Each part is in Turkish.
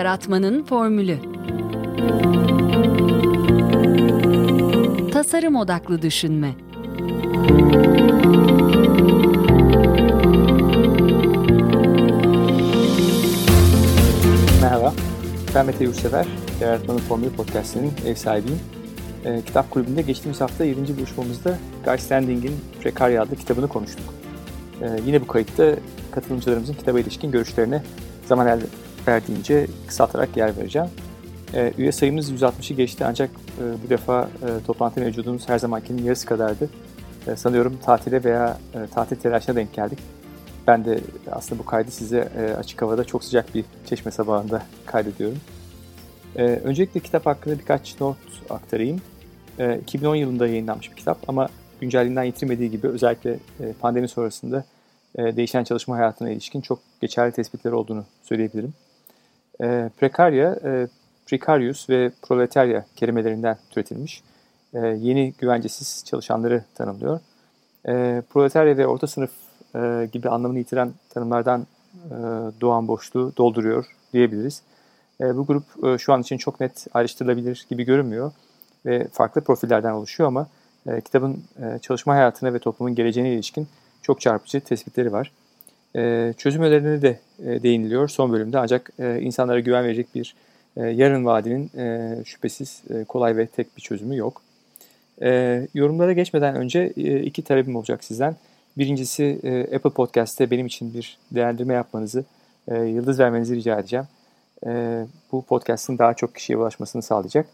yaratmanın formülü. Tasarım odaklı düşünme. Merhaba, ben Mete Yurtsever, Yaratmanın Formülü Podcast'inin ev sahibiyim. E, kitap kulübünde geçtiğimiz hafta 7. buluşmamızda Guy Standing'in Prekarya adlı kitabını konuştuk. E, yine bu kayıtta katılımcılarımızın kitaba ilişkin görüşlerine zaman verdiğince kısaltarak yer vereceğim. E, üye sayımız 160'ı geçti ancak e, bu defa e, toplantı mevcudumuz her zamankinin yarısı kadardı. E, sanıyorum tatile veya e, tatil telaşına denk geldik. Ben de aslında bu kaydı size e, açık havada çok sıcak bir çeşme sabahında kaydediyorum. E, öncelikle kitap hakkında birkaç not aktarayım. E, 2010 yılında yayınlanmış bir kitap ama güncelliğinden yitirmediği gibi özellikle e, pandemi sonrasında e, değişen çalışma hayatına ilişkin çok geçerli tespitler olduğunu söyleyebilirim. E, prekarya, e, precarious ve proletarya kelimelerinden türetilmiş. E, yeni güvencesiz çalışanları tanımlıyor. E, proletarya ve orta sınıf e, gibi anlamını yitiren tanımlardan e, doğan boşluğu dolduruyor diyebiliriz. E, bu grup e, şu an için çok net ayrıştırılabilir gibi görünmüyor ve farklı profillerden oluşuyor ama e, kitabın e, çalışma hayatına ve toplumun geleceğine ilişkin çok çarpıcı tespitleri var. E, çözüm önerilerine de e, değiniliyor son bölümde ancak e, insanlara güven verecek bir e, yarın vadinin e, şüphesiz kolay ve tek bir çözümü yok. Yorumlara geçmeden önce iki talebim olacak sizden. Birincisi Apple Podcast'te benim için bir değerlendirme yapmanızı, yıldız vermenizi rica edeceğim. Bu podcast'in daha çok kişiye ulaşmasını sağlayacak.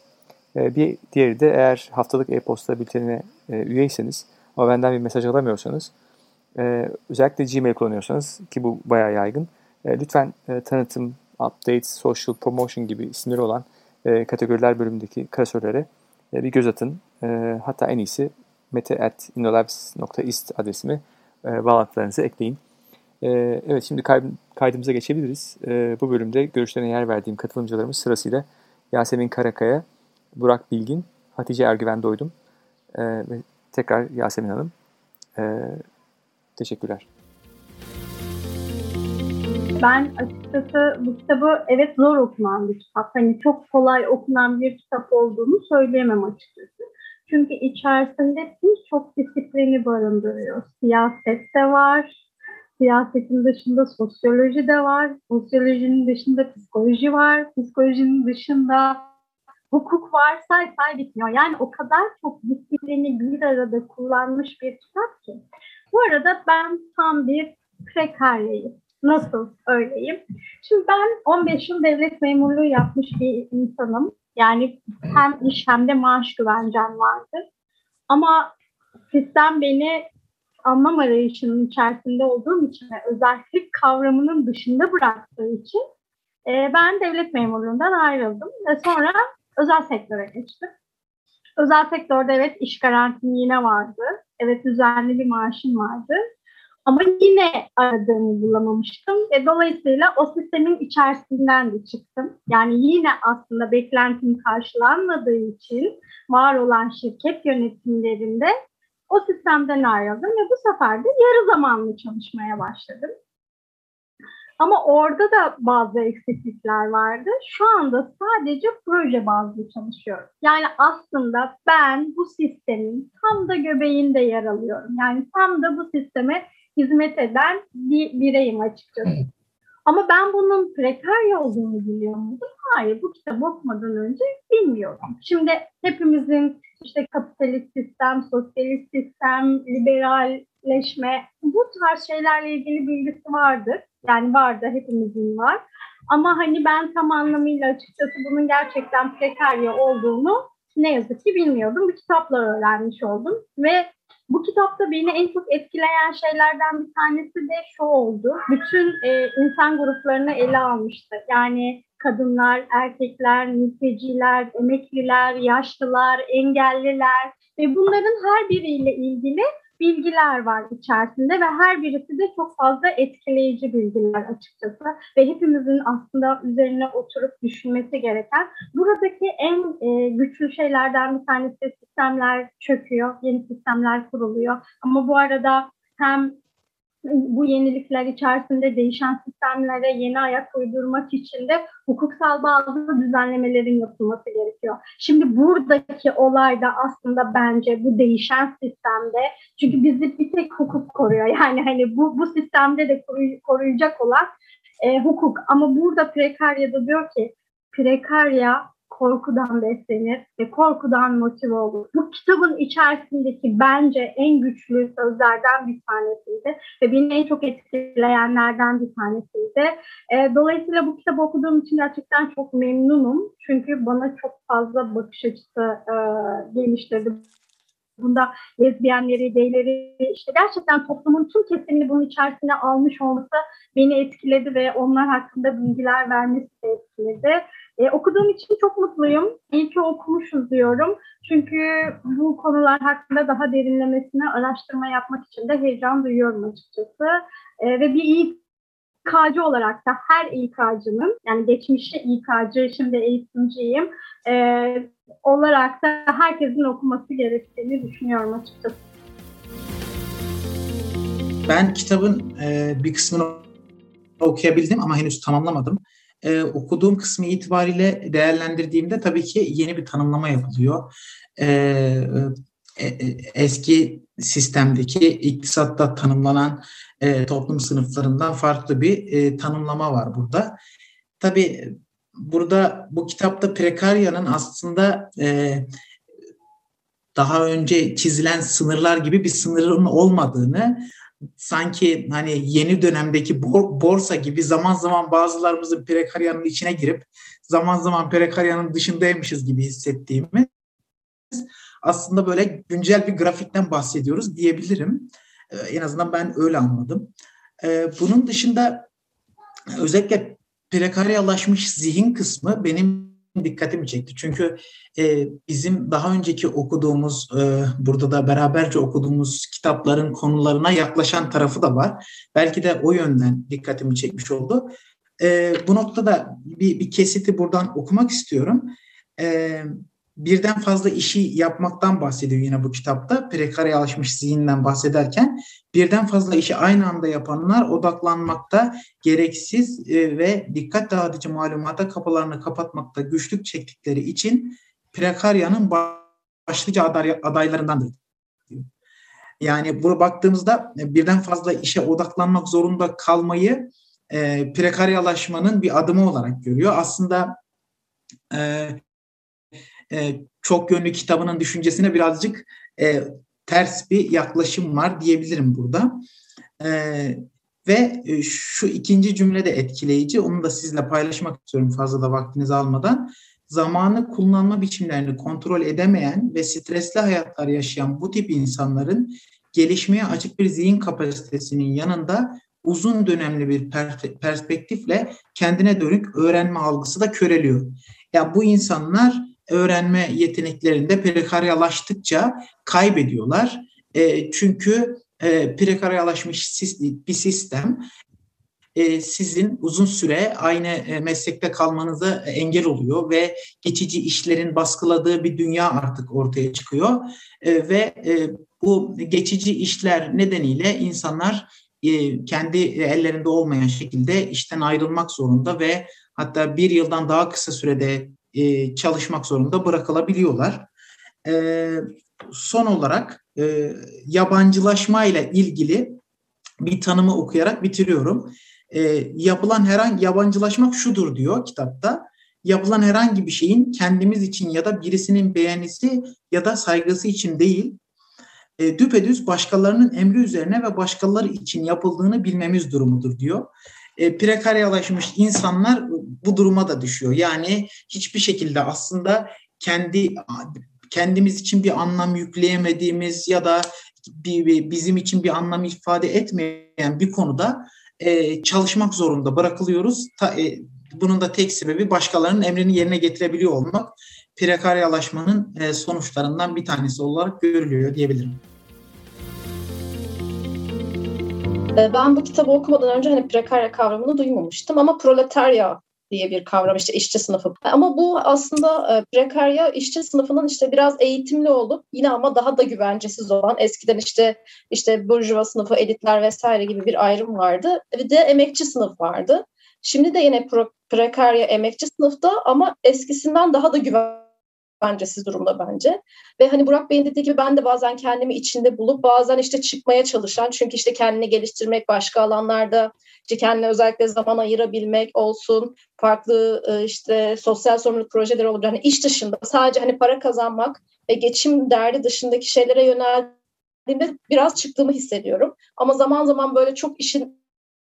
Bir diğeri de eğer haftalık e-posta bültenine üyeyseniz ama benden bir mesaj alamıyorsanız, e, özellikle Gmail kullanıyorsanız ki bu bayağı yaygın, e, lütfen e, tanıtım, update, social promotion gibi isimleri olan e, kategoriler bölümündeki klasörlere e, bir göz atın. E, hatta en iyisi mete.inolabs.ist adresimi e, bağlantılarınızı ekleyin. E, evet şimdi kaydımıza geçebiliriz. E, bu bölümde görüşlerine yer verdiğim katılımcılarımız sırasıyla Yasemin Karakaya, Burak Bilgin, Hatice Ergüven Doydum e, ve tekrar Yasemin Hanım. E, teşekkürler. Ben açıkçası bu kitabı evet zor okunan bir kitap. Hani çok kolay okunan bir kitap olduğunu söyleyemem açıkçası. Çünkü içerisinde birçok disiplini barındırıyor. Siyaset de var, siyasetin dışında sosyoloji de var, sosyolojinin dışında psikoloji var, psikolojinin dışında hukuk var, say say bitmiyor. Yani o kadar çok disiplini bir arada kullanmış bir kitap ki. Bu arada ben tam bir prekaryayım. Nasıl öyleyim? Şimdi ben 15 yıl devlet memurluğu yapmış bir insanım. Yani hem iş hem de maaş güvencem vardı. Ama sistem beni anlam arayışının içerisinde olduğum için ve özellik kavramının dışında bıraktığı için e, ben devlet memurluğundan ayrıldım ve sonra özel sektöre geçtim. Özel sektörde evet iş garantim yine vardı. Evet düzenli bir maaşım vardı. Ama yine aradığımı bulamamıştım. ve dolayısıyla o sistemin içerisinden de çıktım. Yani yine aslında beklentim karşılanmadığı için var olan şirket yönetimlerinde o sistemden ayrıldım ve bu sefer de yarı zamanlı çalışmaya başladım. Ama orada da bazı eksiklikler vardı. Şu anda sadece proje bazlı çalışıyorum. Yani aslında ben bu sistemin tam da göbeğinde yer alıyorum. Yani tam da bu sisteme hizmet eden bir bireyim açıkçası. Ama ben bunun prekarya olduğunu biliyor muydum? Hayır, bu kitabı okumadan önce bilmiyordum. Şimdi hepimizin işte kapitalist sistem, sosyalist sistem, liberalleşme bu tarz şeylerle ilgili bilgisi vardır. Yani vardı, hepimizin var. Ama hani ben tam anlamıyla açıkçası bunun gerçekten prekarya olduğunu ne yazık ki bilmiyordum. Bu kitapla öğrenmiş oldum ve bu kitapta beni en çok etkileyen şeylerden bir tanesi de şu oldu. Bütün e, insan gruplarını ele almıştı. Yani kadınlar, erkekler, mülteciler, emekliler, yaşlılar, engelliler ve bunların her biriyle ilgili bilgiler var içerisinde ve her birisi de çok fazla etkileyici bilgiler açıkçası. Ve hepimizin aslında üzerine oturup düşünmesi gereken buradaki en e, güçlü şeylerden bir tanesi sistemler çöküyor, yeni sistemler kuruluyor. Ama bu arada hem bu yenilikler içerisinde değişen sistemlere yeni ayak uydurmak için de hukuksal bazı düzenlemelerin yapılması gerekiyor. Şimdi buradaki olay da aslında bence bu değişen sistemde çünkü bizi bir tek hukuk koruyor. Yani hani bu, bu sistemde de koruyacak olan e, hukuk. Ama burada prekaryada diyor ki prekarya korkudan beslenir ve korkudan motive olur. Bu kitabın içerisindeki bence en güçlü sözlerden bir tanesiydi ve beni en çok etkileyenlerden bir tanesiydi. E, dolayısıyla bu kitabı okuduğum için gerçekten çok memnunum. Çünkü bana çok fazla bakış açısı e, geliştirdi. Bunda lezbiyenleri, gayleri, işte gerçekten toplumun tüm kesimini bunun içerisine almış olması beni etkiledi ve onlar hakkında bilgiler vermesi de etkiledi. E, okuduğum için çok mutluyum. İyi ki okumuşuz diyorum. Çünkü bu konular hakkında daha derinlemesine araştırma yapmak için de heyecan duyuyorum açıkçası. E, ve bir İK'cı olarak da her İK'cının, yani geçmişte İK'cı, şimdi eğitimciyim, e, olarak da herkesin okuması gerektiğini düşünüyorum açıkçası. Ben kitabın e, bir kısmını okuyabildim ama henüz tamamlamadım e, okuduğum kısmı itibariyle değerlendirdiğimde tabii ki yeni bir tanımlama yapılıyor. E, e, e, eski sistemdeki iktisatta tanımlanan e, toplum sınıflarından farklı bir e, tanımlama var burada. Tabii burada bu kitapta prekaryanın aslında e, daha önce çizilen sınırlar gibi bir sınırın olmadığını sanki hani yeni dönemdeki borsa gibi zaman zaman bazılarımızın prekaryanın içine girip zaman zaman prekaryanın dışındaymışız gibi hissettiğimiz aslında böyle güncel bir grafikten bahsediyoruz diyebilirim. Ee, en azından ben öyle anladım. Ee, bunun dışında özellikle prekaryalaşmış zihin kısmı benim dikkatimi çekti. Çünkü e, bizim daha önceki okuduğumuz, e, burada da beraberce okuduğumuz kitapların konularına yaklaşan tarafı da var. Belki de o yönden dikkatimi çekmiş oldu. E, bu noktada bir, bir kesiti buradan okumak istiyorum. E, birden fazla işi yapmaktan bahsediyor yine bu kitapta. Prekarya alışmış zihinden bahsederken birden fazla işi aynı anda yapanlar odaklanmakta, gereksiz e, ve dikkat dağıtıcı malumata kapılarını kapatmakta güçlük çektikleri için prekaryanın başlıca aday, adaylarındandır. Yani bunu baktığımızda e, birden fazla işe odaklanmak zorunda kalmayı e, prekaryalaşmanın bir adımı olarak görüyor. Aslında e, e, çok yönlü kitabının düşüncesine birazcık e, ters bir yaklaşım var diyebilirim burada. E, ve şu ikinci cümle de etkileyici. Onu da sizle paylaşmak istiyorum fazla da vaktinizi almadan. Zamanı kullanma biçimlerini kontrol edemeyen ve stresli hayatlar yaşayan bu tip insanların gelişmeye açık bir zihin kapasitesinin yanında uzun dönemli bir perspektifle kendine dönük öğrenme algısı da köreliyor. Ya yani bu insanlar öğrenme yeteneklerinde prekaryalaştıkça kaybediyorlar. E, çünkü e, prekaryalaşmış bir sistem e, sizin uzun süre aynı e, meslekte kalmanıza engel oluyor ve geçici işlerin baskıladığı bir dünya artık ortaya çıkıyor e, ve e, bu geçici işler nedeniyle insanlar e, kendi ellerinde olmayan şekilde işten ayrılmak zorunda ve hatta bir yıldan daha kısa sürede e, çalışmak zorunda bırakılabiliyorlar. E, son olarak e, yabancılaşma ile ilgili bir tanımı okuyarak bitiriyorum. E, yapılan herhangi yabancılaşmak şudur diyor kitapta. Yapılan herhangi bir şeyin kendimiz için ya da birisinin beğenisi ya da saygısı için değil, e, düpedüz başkalarının emri üzerine ve başkaları için yapıldığını bilmemiz durumudur diyor e, prekaryalaşmış insanlar bu duruma da düşüyor. Yani hiçbir şekilde aslında kendi kendimiz için bir anlam yükleyemediğimiz ya da bir, bizim için bir anlam ifade etmeyen bir konuda e, çalışmak zorunda bırakılıyoruz. Ta, e, bunun da tek sebebi başkalarının emrini yerine getirebiliyor olmak. Prekaryalaşmanın e, sonuçlarından bir tanesi olarak görülüyor diyebilirim. Ben bu kitabı okumadan önce hani prekarya kavramını duymamıştım ama proletarya diye bir kavram işte işçi sınıfı. Ama bu aslında e, prekarya işçi sınıfının işte biraz eğitimli olup yine ama daha da güvencesiz olan eskiden işte işte burjuva sınıfı, elitler vesaire gibi bir ayrım vardı. Bir de emekçi sınıf vardı. Şimdi de yine prekarya emekçi sınıfta ama eskisinden daha da güven güvencesiz durumda bence. Ve hani Burak Bey'in dediği gibi ben de bazen kendimi içinde bulup bazen işte çıkmaya çalışan çünkü işte kendini geliştirmek başka alanlarda işte kendine özellikle zaman ayırabilmek olsun farklı e, işte sosyal sorumluluk projeleri olur. Hani iş dışında sadece hani para kazanmak ve geçim derdi dışındaki şeylere yöneldiğimde biraz çıktığımı hissediyorum. Ama zaman zaman böyle çok işin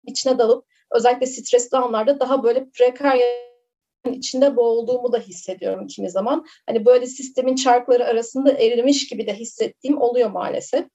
içine dalıp özellikle stresli anlarda daha böyle prekarya içinde boğulduğumu da hissediyorum kimi zaman. Hani böyle sistemin çarkları arasında erimiş gibi de hissettiğim oluyor maalesef.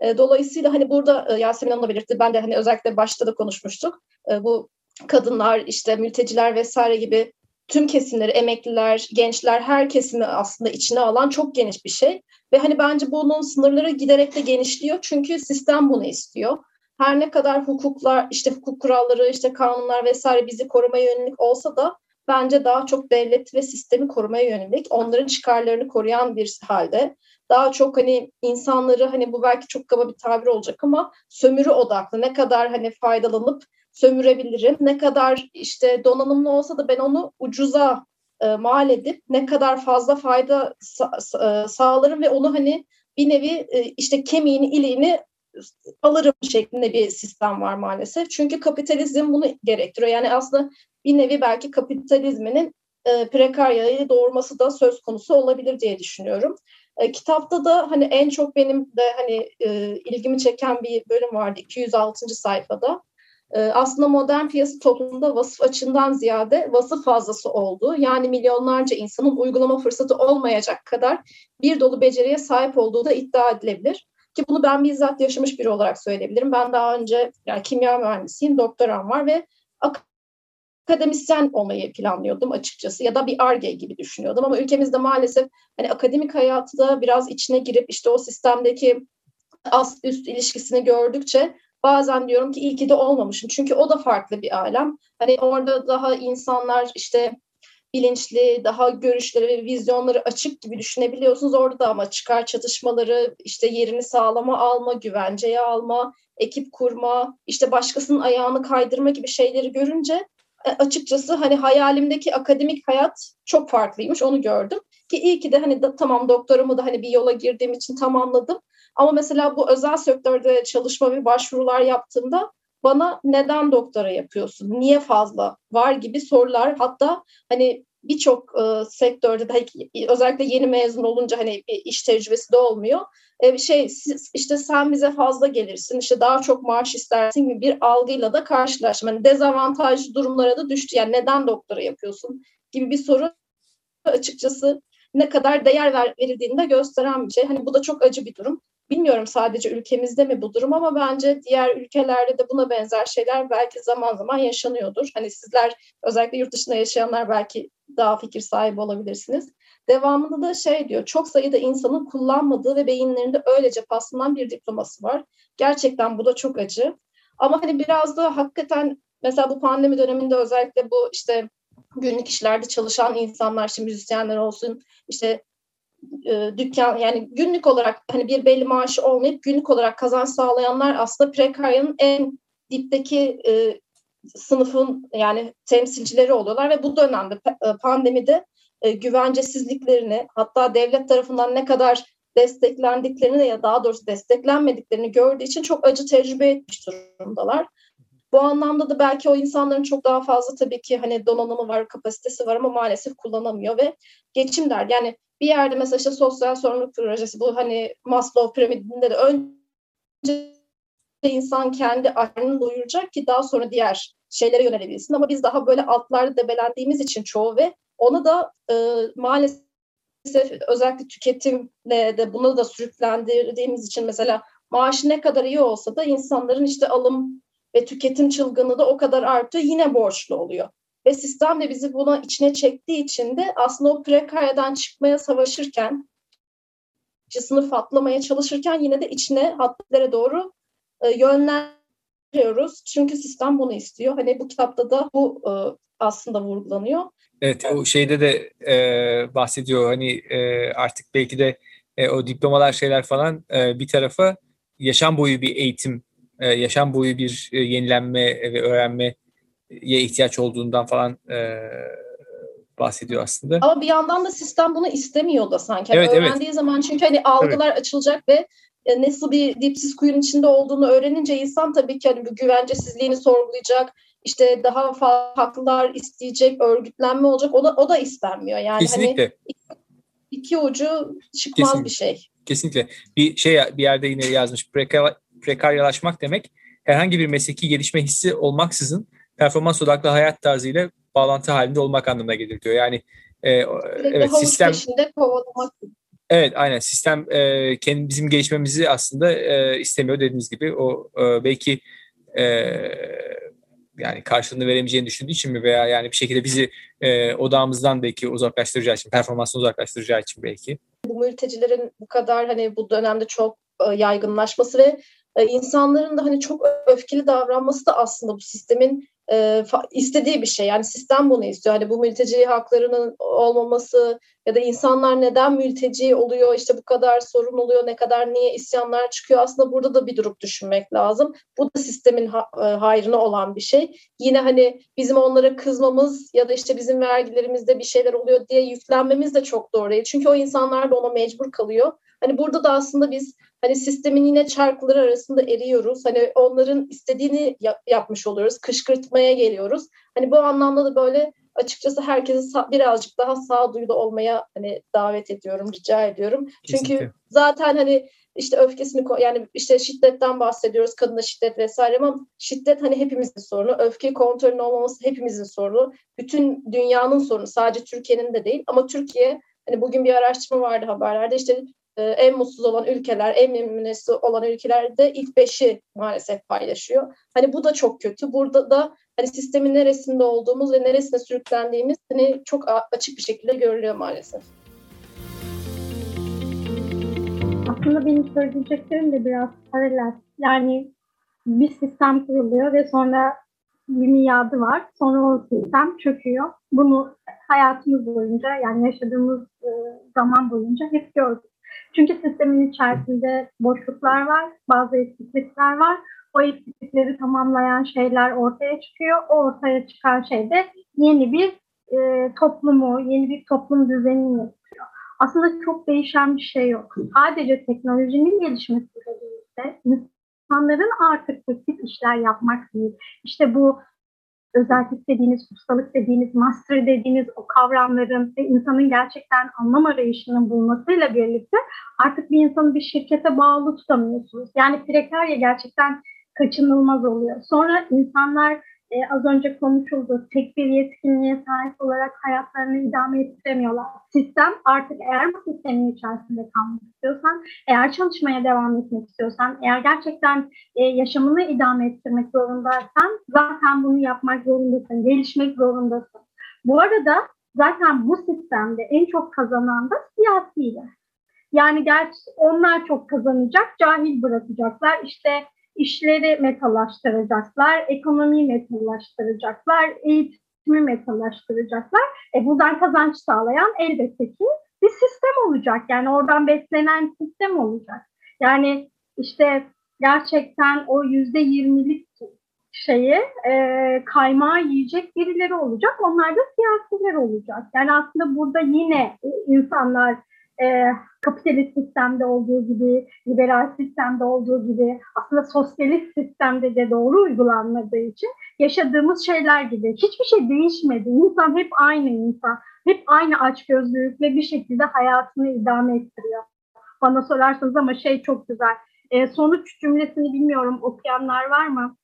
E, dolayısıyla hani burada e, Yasemin Hanım da belirtti. Ben de hani özellikle başta da konuşmuştuk. E, bu kadınlar, işte mülteciler vesaire gibi tüm kesimleri, emekliler, gençler, her kesimi aslında içine alan çok geniş bir şey. Ve hani bence bunun sınırları giderek de genişliyor. Çünkü sistem bunu istiyor. Her ne kadar hukuklar, işte hukuk kuralları, işte kanunlar vesaire bizi korumaya yönelik olsa da bence daha çok devlet ve sistemi korumaya yönelik, onların çıkarlarını koruyan bir halde. Daha çok hani insanları hani bu belki çok kaba bir tabir olacak ama sömürü odaklı ne kadar hani faydalanıp sömürebilirim, ne kadar işte donanımlı olsa da ben onu ucuza e, mal edip ne kadar fazla fayda sa- e, sağlarım ve onu hani bir nevi e, işte kemiğini, iliğini alırım şeklinde bir sistem var maalesef. Çünkü kapitalizm bunu gerektiriyor. Yani aslında bir nevi belki kapitalizminin e, prekaryayı doğurması da söz konusu olabilir diye düşünüyorum. E, kitapta da hani en çok benim de hani e, ilgimi çeken bir bölüm vardı 206. sayfada. E, aslında modern piyasa toplumunda vasıf açından ziyade vasıf fazlası olduğu yani milyonlarca insanın uygulama fırsatı olmayacak kadar bir dolu beceriye sahip olduğu da iddia edilebilir. Ki bunu ben bizzat yaşamış biri olarak söyleyebilirim. Ben daha önce yani kimya mühendisiyim, doktoram var ve akademisyen olmayı planlıyordum açıkçası ya da bir ARGE gibi düşünüyordum ama ülkemizde maalesef hani akademik hayatı da biraz içine girip işte o sistemdeki ast üst ilişkisini gördükçe bazen diyorum ki iyi ki de olmamışım. Çünkü o da farklı bir alem. Hani orada daha insanlar işte bilinçli, daha görüşleri ve vizyonları açık gibi düşünebiliyorsunuz. Orada da ama çıkar çatışmaları, işte yerini sağlama alma, güvenceye alma, ekip kurma, işte başkasının ayağını kaydırma gibi şeyleri görünce e, açıkçası hani hayalimdeki akademik hayat çok farklıymış onu gördüm. Ki iyi ki de hani da, tamam doktoramı da hani bir yola girdiğim için tamamladım. Ama mesela bu özel sektörde çalışma ve başvurular yaptığımda bana neden doktora yapıyorsun? Niye fazla var gibi sorular. Hatta hani birçok e, sektörde de özellikle yeni mezun olunca hani bir iş tecrübesi de olmuyor. E, şey işte sen bize fazla gelirsin, işte daha çok maaş istersin gibi bir algıyla da karşılaştım. Yani dezavantajlı durumlara da düştü. Yani neden doktora yapıyorsun gibi bir soru açıkçası ne kadar değer ver, verildiğini de gösteren bir şey. Hani bu da çok acı bir durum. Bilmiyorum sadece ülkemizde mi bu durum ama bence diğer ülkelerde de buna benzer şeyler belki zaman zaman yaşanıyordur. Hani sizler özellikle yurt dışında yaşayanlar belki daha fikir sahibi olabilirsiniz. Devamında da şey diyor, çok sayıda insanın kullanmadığı ve beyinlerinde öylece paslanan bir diploması var. Gerçekten bu da çok acı. Ama hani biraz da hakikaten mesela bu pandemi döneminde özellikle bu işte günlük işlerde çalışan insanlar, işte müzisyenler olsun, işte e, dükkan yani günlük olarak hani bir belli maaşı olmayıp günlük olarak kazanç sağlayanlar aslında prekaryanın en dipteki e, sınıfın yani temsilcileri oluyorlar ve bu dönemde e, pandemide e, güvencesizliklerini hatta devlet tarafından ne kadar desteklendiklerini ya daha doğrusu desteklenmediklerini gördüğü için çok acı tecrübe etmiş durumdalar. Bu anlamda da belki o insanların çok daha fazla tabii ki hani donanımı var, kapasitesi var ama maalesef kullanamıyor ve geçim der. Yani bir yerde mesela işte sosyal sorumluluk projesi bu hani Maslow piramidinde de önce insan kendi ahlini doyuracak ki daha sonra diğer şeylere yönelebilsin. Ama biz daha böyle altlarda debelendiğimiz için çoğu ve onu da e, maalesef özellikle tüketimle de bunu da sürüklendirdiğimiz için mesela maaşı ne kadar iyi olsa da insanların işte alım ve tüketim çılgını da o kadar artıyor yine borçlu oluyor. Ve sistem de bizi buna içine çektiği için de aslında o prekaryadan çıkmaya savaşırken sınıf atlamaya çalışırken yine de içine hatlara doğru e, yönlen veriyoruz. Çünkü sistem bunu istiyor. Hani bu kitapta da bu e, aslında vurgulanıyor. Evet o şeyde de e, bahsediyor hani e, artık belki de e, o diplomalar şeyler falan e, bir tarafa yaşam boyu bir eğitim, e, yaşam boyu bir e, yenilenme ve öğrenmeye ihtiyaç olduğundan falan e, bahsediyor aslında. Ama bir yandan da sistem bunu istemiyor da sanki. Yani evet, öğrendiği evet. zaman çünkü hani algılar evet. açılacak ve nasıl bir dipsiz kuyunun içinde olduğunu öğrenince insan tabii ki hani bu güvencesizliğini sorgulayacak. İşte daha fazla haklar isteyecek, örgütlenme olacak. O da o da istenmiyor. Yani hani Kesinlikle. hani iki, iki ucu çıkmaz Kesinlikle. bir şey. Kesinlikle. Bir şey bir yerde yine yazmış. Prekar, prekaryalaşmak demek herhangi bir mesleki gelişme hissi olmaksızın performans odaklı hayat tarzıyla bağlantı halinde olmak anlamına gelir diyor. Yani e, evet sistem Evet aynen sistem e, kendi bizim gelişmemizi aslında e, istemiyor dediğiniz gibi o e, belki e, yani karşılığını veremeyeceğini düşündüğü için mi veya yani bir şekilde bizi e, odağımızdan belki uzaklaştıracağı için performansını uzaklaştıracağı için belki. Bu mültecilerin bu kadar hani bu dönemde çok e, yaygınlaşması ve e, insanların da hani çok öfkeli davranması da aslında bu sistemin e, istediği bir şey. Yani sistem bunu istiyor. Hani bu mülteci haklarının olmaması ya da insanlar neden mülteci oluyor, işte bu kadar sorun oluyor, ne kadar niye isyanlar çıkıyor. Aslında burada da bir durup düşünmek lazım. Bu da sistemin ha, e, hayrına olan bir şey. Yine hani bizim onlara kızmamız ya da işte bizim vergilerimizde bir şeyler oluyor diye yüklenmemiz de çok doğru değil. Çünkü o insanlar da ona mecbur kalıyor. Hani burada da aslında biz hani sistemin yine çarkları arasında eriyoruz. Hani onların istediğini yap- yapmış oluyoruz. Kışkırtmaya geliyoruz. Hani bu anlamda da böyle açıkçası herkesi birazcık daha sağduyulu olmaya hani davet ediyorum, rica ediyorum. Kesinlikle. Çünkü zaten hani işte öfkesini yani işte şiddetten bahsediyoruz, kadına şiddet vesaire ama şiddet hani hepimizin sorunu. Öfke kontrolünün olmaması hepimizin sorunu. Bütün dünyanın sorunu. Sadece Türkiye'nin de değil ama Türkiye hani bugün bir araştırma vardı haberlerde işte en mutsuz olan ülkeler, en memnuniyeti olan ülkelerde ilk beşi maalesef paylaşıyor. Hani bu da çok kötü. Burada da hani sistemin neresinde olduğumuz ve neresine sürüklendiğimiz hani çok açık bir şekilde görülüyor maalesef. Aslında benim söyleyeceklerim de biraz paralel. Yani bir sistem kuruluyor ve sonra bir miadı var. Sonra o sistem çöküyor. Bunu hayatımız boyunca yani yaşadığımız e, zaman boyunca hep gördük. Çünkü sistemin içerisinde boşluklar var, bazı eksiklikler var. O eksiklikleri tamamlayan şeyler ortaya çıkıyor. O ortaya çıkan şey de yeni bir e, toplumu, yeni bir toplum düzenini yapıyor. Aslında çok değişen bir şey yok. Sadece teknolojinin gelişmesiyle birlikte insanların artık teknik işler yapmak değil. İşte bu özellik dediğiniz, ustalık dediğiniz, master dediğiniz o kavramların ve insanın gerçekten anlam arayışının bulmasıyla birlikte artık bir insanı bir şirkete bağlı tutamıyorsunuz. Yani prekarya gerçekten kaçınılmaz oluyor. Sonra insanlar e, az önce konuşuldu. Tek bir yetkinliğe sahip olarak hayatlarını idame ettiremiyorlar. Sistem artık eğer bu sistemin içerisinde kalmak istiyorsan, eğer çalışmaya devam etmek istiyorsan, eğer gerçekten e, yaşamını idame ettirmek zorundaysan zaten bunu yapmak zorundasın, gelişmek zorundasın. Bu arada zaten bu sistemde en çok kazanan da siyasiler. Yani gerçi onlar çok kazanacak, cahil bırakacaklar. İşte işleri metalaştıracaklar, ekonomiyi metalaştıracaklar, eğitimi metalaştıracaklar. E buradan kazanç sağlayan elbette ki bir sistem olacak. Yani oradan beslenen sistem olacak. Yani işte gerçekten o yüzde yirmilik şeyi e, kaymağı yiyecek birileri olacak. Onlar da siyasiler olacak. Yani aslında burada yine insanlar e, kapitalist sistemde olduğu gibi, liberal sistemde olduğu gibi aslında sosyalist sistemde de doğru uygulanmadığı için yaşadığımız şeyler gibi. Hiçbir şey değişmedi. İnsan hep aynı insan. Hep aynı açgözlülükle bir şekilde hayatını idame ettiriyor. Bana sorarsanız ama şey çok güzel. E, sonuç cümlesini bilmiyorum okuyanlar var mı?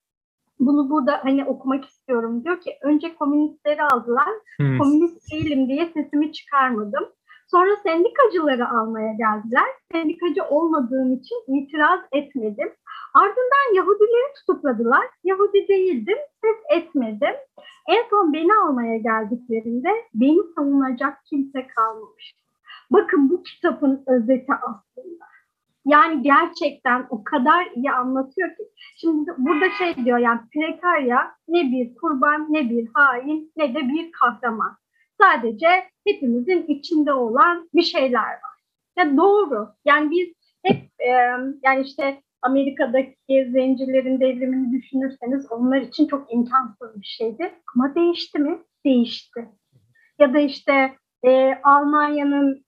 Bunu burada hani okumak istiyorum. Diyor ki önce komünistleri aldılar. Hmm. Komünist değilim diye sesimi çıkarmadım. Sonra sendikacıları almaya geldiler. Sendikacı olmadığım için itiraz etmedim. Ardından Yahudileri tutukladılar. Yahudi değildim, ses etmedim. En son beni almaya geldiklerinde beni savunacak kimse kalmamış. Bakın bu kitabın özeti aslında. yani gerçekten o kadar iyi anlatıyor ki. Şimdi burada şey diyor yani prekarya ne bir kurban ne bir hain ne de bir kahraman. Sadece hepimizin içinde olan bir şeyler var. Ya doğru. Yani biz hep e, yani işte Amerika'daki zencilerin devrimini düşünürseniz onlar için çok imkansız bir şeydi. Ama değişti mi? Değişti. Ya da işte e, Almanya'nın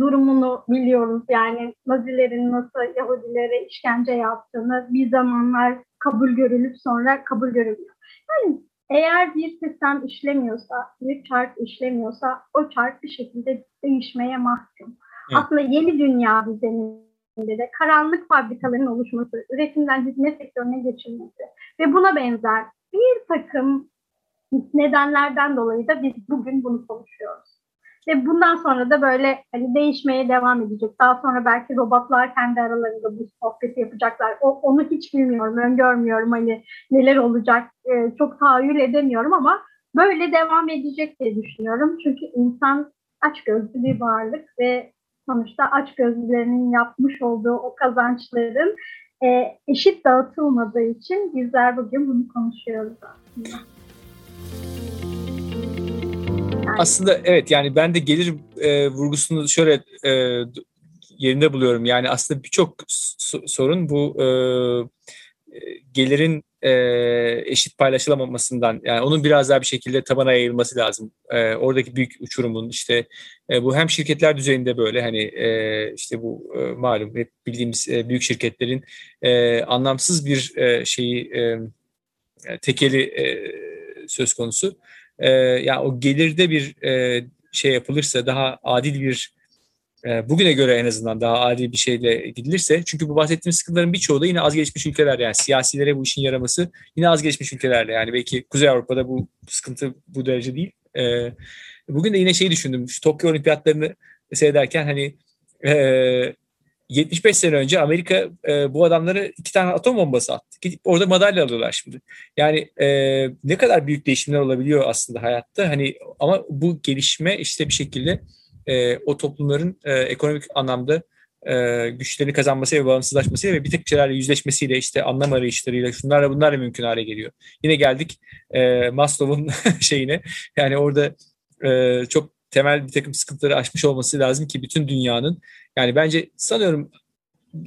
durumunu biliyoruz. Yani Nazilerin nasıl Yahudilere işkence yaptığını bir zamanlar kabul görülüp sonra kabul görülüyor. Yani eğer bir sistem işlemiyorsa, bir çark işlemiyorsa o çark bir şekilde değişmeye mahkum. Evet. Aslında yeni dünya düzeninde de karanlık fabrikaların oluşması, üretimden hizmet sektörüne geçilmesi ve buna benzer bir takım nedenlerden dolayı da biz bugün bunu konuşuyoruz. Ve bundan sonra da böyle hani değişmeye devam edecek. Daha sonra belki robotlar kendi aralarında bu sohbeti yapacaklar. O, onu hiç bilmiyorum, öngörmüyorum hani neler olacak. E, çok tahayyül edemiyorum ama böyle devam edecek diye düşünüyorum. Çünkü insan aç gözlü bir varlık ve sonuçta aç gözlülerinin yapmış olduğu o kazançların e, eşit dağıtılmadığı için bizler bugün bunu konuşuyoruz aslında. Aslında evet yani ben de gelir e, vurgusunu şöyle e, yerinde buluyorum. Yani aslında birçok sorun bu e, gelirin e, eşit paylaşılamamasından yani onun biraz daha bir şekilde tabana yayılması lazım. E, oradaki büyük uçurumun işte e, bu hem şirketler düzeyinde böyle hani e, işte bu e, malum hep bildiğimiz e, büyük şirketlerin e, anlamsız bir e, şeyi e, tekeli e, söz konusu e, yani o gelirde bir e, şey yapılırsa daha adil bir e, bugüne göre en azından daha adil bir şeyle gidilirse çünkü bu bahsettiğimiz sıkıntıların birçoğu da yine az gelişmiş ülkeler yani siyasilere bu işin yaraması yine az gelişmiş ülkelerle yani belki Kuzey Avrupa'da bu sıkıntı bu derece değil. E, bugün de yine şeyi düşündüm şu Tokyo Olimpiyatlarını seyrederken hani e, 75 sene önce Amerika e, bu adamları iki tane atom bombası attı. Gidip orada madalya alıyorlar şimdi. Yani e, ne kadar büyük değişimler olabiliyor aslında hayatta. Hani ama bu gelişme işte bir şekilde e, o toplumların e, ekonomik anlamda e, güçlerini kazanması ve bağımsızlaşmasıyla ve bir tek şeylerle yüzleşmesiyle işte anlam arayışlarıyla şunlarla bunlarla mümkün hale geliyor. Yine geldik e, Maslow'un şeyine yani orada e, çok temel bir takım sıkıntıları aşmış olması lazım ki bütün dünyanın yani bence sanıyorum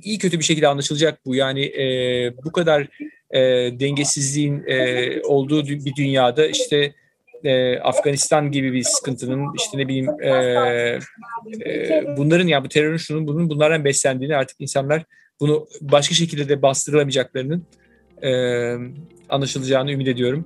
iyi kötü bir şekilde anlaşılacak bu. Yani e, bu kadar e, dengesizliğin e, olduğu bir dünyada işte e, Afganistan gibi bir sıkıntının işte ne bileyim e, e, bunların ya bu terörün şunun bunun bunlardan beslendiğini artık insanlar bunu başka şekilde de bastırılamayacaklarının e, anlaşılacağını ümit ediyorum.